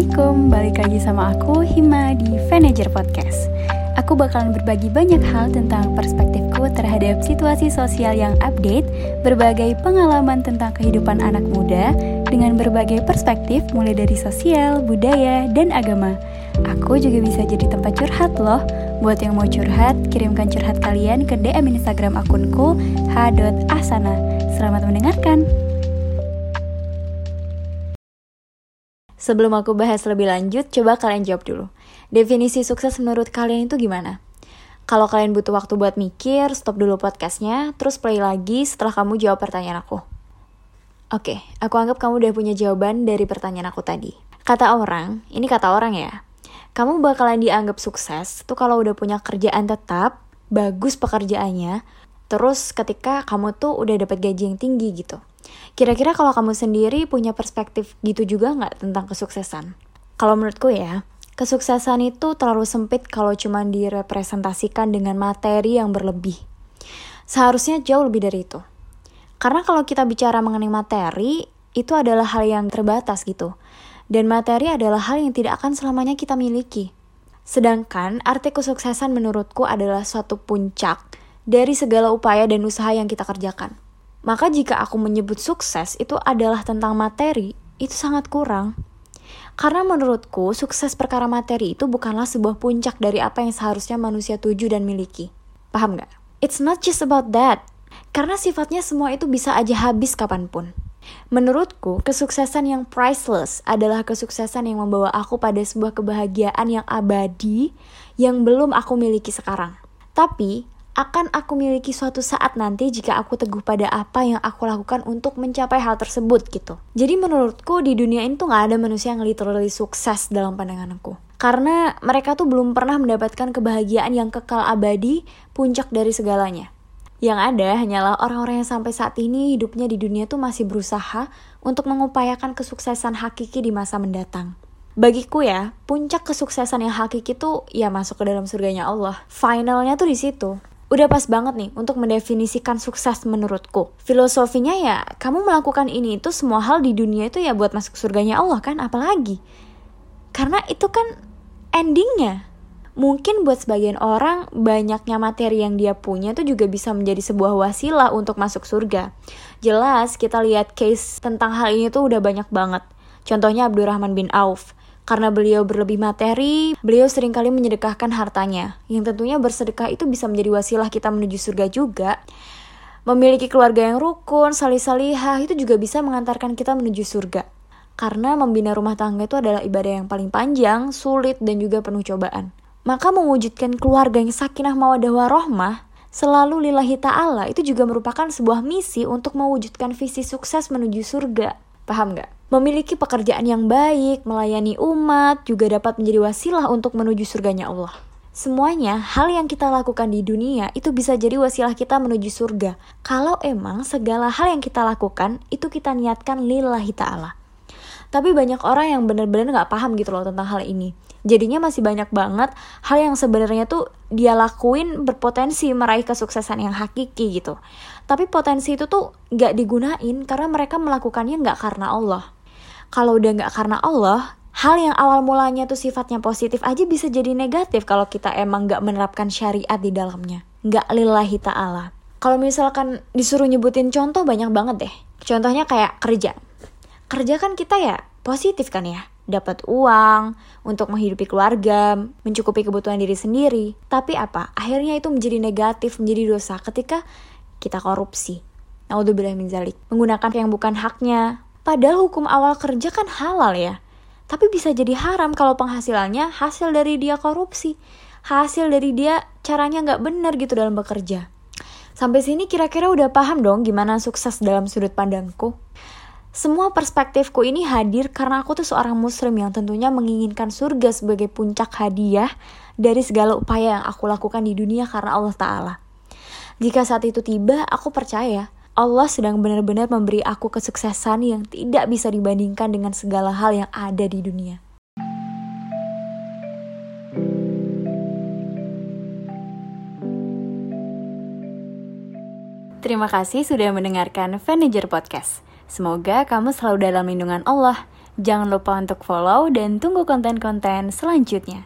Assalamualaikum, balik lagi sama aku Hima di Manager Podcast. Aku bakalan berbagi banyak hal tentang perspektifku terhadap situasi sosial yang update, berbagai pengalaman tentang kehidupan anak muda, dengan berbagai perspektif mulai dari sosial, budaya, dan agama. Aku juga bisa jadi tempat curhat loh. Buat yang mau curhat, kirimkan curhat kalian ke DM Instagram akunku h.asana. Selamat mendengarkan. Sebelum aku bahas lebih lanjut, coba kalian jawab dulu. Definisi sukses menurut kalian itu gimana? Kalau kalian butuh waktu buat mikir, stop dulu podcastnya, terus play lagi setelah kamu jawab pertanyaan aku. Oke, aku anggap kamu udah punya jawaban dari pertanyaan aku tadi. Kata orang, ini kata orang ya, kamu bakalan dianggap sukses tuh kalau udah punya kerjaan tetap, bagus pekerjaannya, terus ketika kamu tuh udah dapat gaji yang tinggi gitu. Kira-kira kalau kamu sendiri punya perspektif gitu juga nggak tentang kesuksesan? Kalau menurutku ya, kesuksesan itu terlalu sempit kalau cuma direpresentasikan dengan materi yang berlebih. Seharusnya jauh lebih dari itu. Karena kalau kita bicara mengenai materi, itu adalah hal yang terbatas gitu. Dan materi adalah hal yang tidak akan selamanya kita miliki. Sedangkan arti kesuksesan menurutku adalah suatu puncak dari segala upaya dan usaha yang kita kerjakan. Maka jika aku menyebut sukses itu adalah tentang materi, itu sangat kurang. Karena menurutku, sukses perkara materi itu bukanlah sebuah puncak dari apa yang seharusnya manusia tuju dan miliki. Paham gak? It's not just about that. Karena sifatnya semua itu bisa aja habis kapan pun. Menurutku, kesuksesan yang priceless adalah kesuksesan yang membawa aku pada sebuah kebahagiaan yang abadi yang belum aku miliki sekarang. Tapi, akan aku miliki suatu saat nanti jika aku teguh pada apa yang aku lakukan untuk mencapai hal tersebut gitu. Jadi menurutku di dunia ini tuh gak ada manusia yang literally sukses dalam pandanganku. Karena mereka tuh belum pernah mendapatkan kebahagiaan yang kekal abadi, puncak dari segalanya. Yang ada hanyalah orang-orang yang sampai saat ini hidupnya di dunia tuh masih berusaha untuk mengupayakan kesuksesan hakiki di masa mendatang. Bagiku ya, puncak kesuksesan yang hakiki tuh ya masuk ke dalam surganya Allah. Finalnya tuh di situ. Udah pas banget nih untuk mendefinisikan sukses menurutku. Filosofinya ya, kamu melakukan ini itu semua hal di dunia itu ya buat masuk surganya Allah kan, apalagi. Karena itu kan endingnya. Mungkin buat sebagian orang, banyaknya materi yang dia punya itu juga bisa menjadi sebuah wasilah untuk masuk surga. Jelas, kita lihat case tentang hal ini tuh udah banyak banget. Contohnya Abdurrahman bin Auf. Karena beliau berlebih materi, beliau sering kali menyedekahkan hartanya, yang tentunya bersedekah itu bisa menjadi wasilah kita menuju surga juga. Memiliki keluarga yang rukun, salih-salihah itu juga bisa mengantarkan kita menuju surga. Karena membina rumah tangga itu adalah ibadah yang paling panjang, sulit, dan juga penuh cobaan. Maka mewujudkan keluarga yang sakinah mawadah warohmah, selalu lillahi ta'ala itu juga merupakan sebuah misi untuk mewujudkan visi sukses menuju surga. Paham nggak? Memiliki pekerjaan yang baik, melayani umat, juga dapat menjadi wasilah untuk menuju surganya Allah. Semuanya, hal yang kita lakukan di dunia itu bisa jadi wasilah kita menuju surga. Kalau emang segala hal yang kita lakukan itu kita niatkan lillahi ta'ala. Tapi banyak orang yang benar-benar gak paham gitu loh tentang hal ini. Jadinya masih banyak banget hal yang sebenarnya tuh dia lakuin berpotensi meraih kesuksesan yang hakiki gitu. Tapi potensi itu tuh gak digunain karena mereka melakukannya gak karena Allah kalau udah nggak karena Allah, hal yang awal mulanya tuh sifatnya positif aja bisa jadi negatif kalau kita emang nggak menerapkan syariat di dalamnya. Nggak lillahi ta'ala. Kalau misalkan disuruh nyebutin contoh banyak banget deh. Contohnya kayak kerja. Kerja kan kita ya positif kan ya. Dapat uang untuk menghidupi keluarga, mencukupi kebutuhan diri sendiri. Tapi apa? Akhirnya itu menjadi negatif, menjadi dosa ketika kita korupsi. Naudzubillah min zalik. Menggunakan yang bukan haknya, Padahal hukum awal kerja kan halal ya. Tapi bisa jadi haram kalau penghasilannya hasil dari dia korupsi. Hasil dari dia caranya nggak benar gitu dalam bekerja. Sampai sini kira-kira udah paham dong gimana sukses dalam sudut pandangku? Semua perspektifku ini hadir karena aku tuh seorang muslim yang tentunya menginginkan surga sebagai puncak hadiah dari segala upaya yang aku lakukan di dunia karena Allah Ta'ala. Jika saat itu tiba, aku percaya Allah sedang benar-benar memberi aku kesuksesan yang tidak bisa dibandingkan dengan segala hal yang ada di dunia. Terima kasih sudah mendengarkan Manager Podcast. Semoga kamu selalu dalam lindungan Allah Jangan lupa untuk follow dan tunggu konten-konten selanjutnya.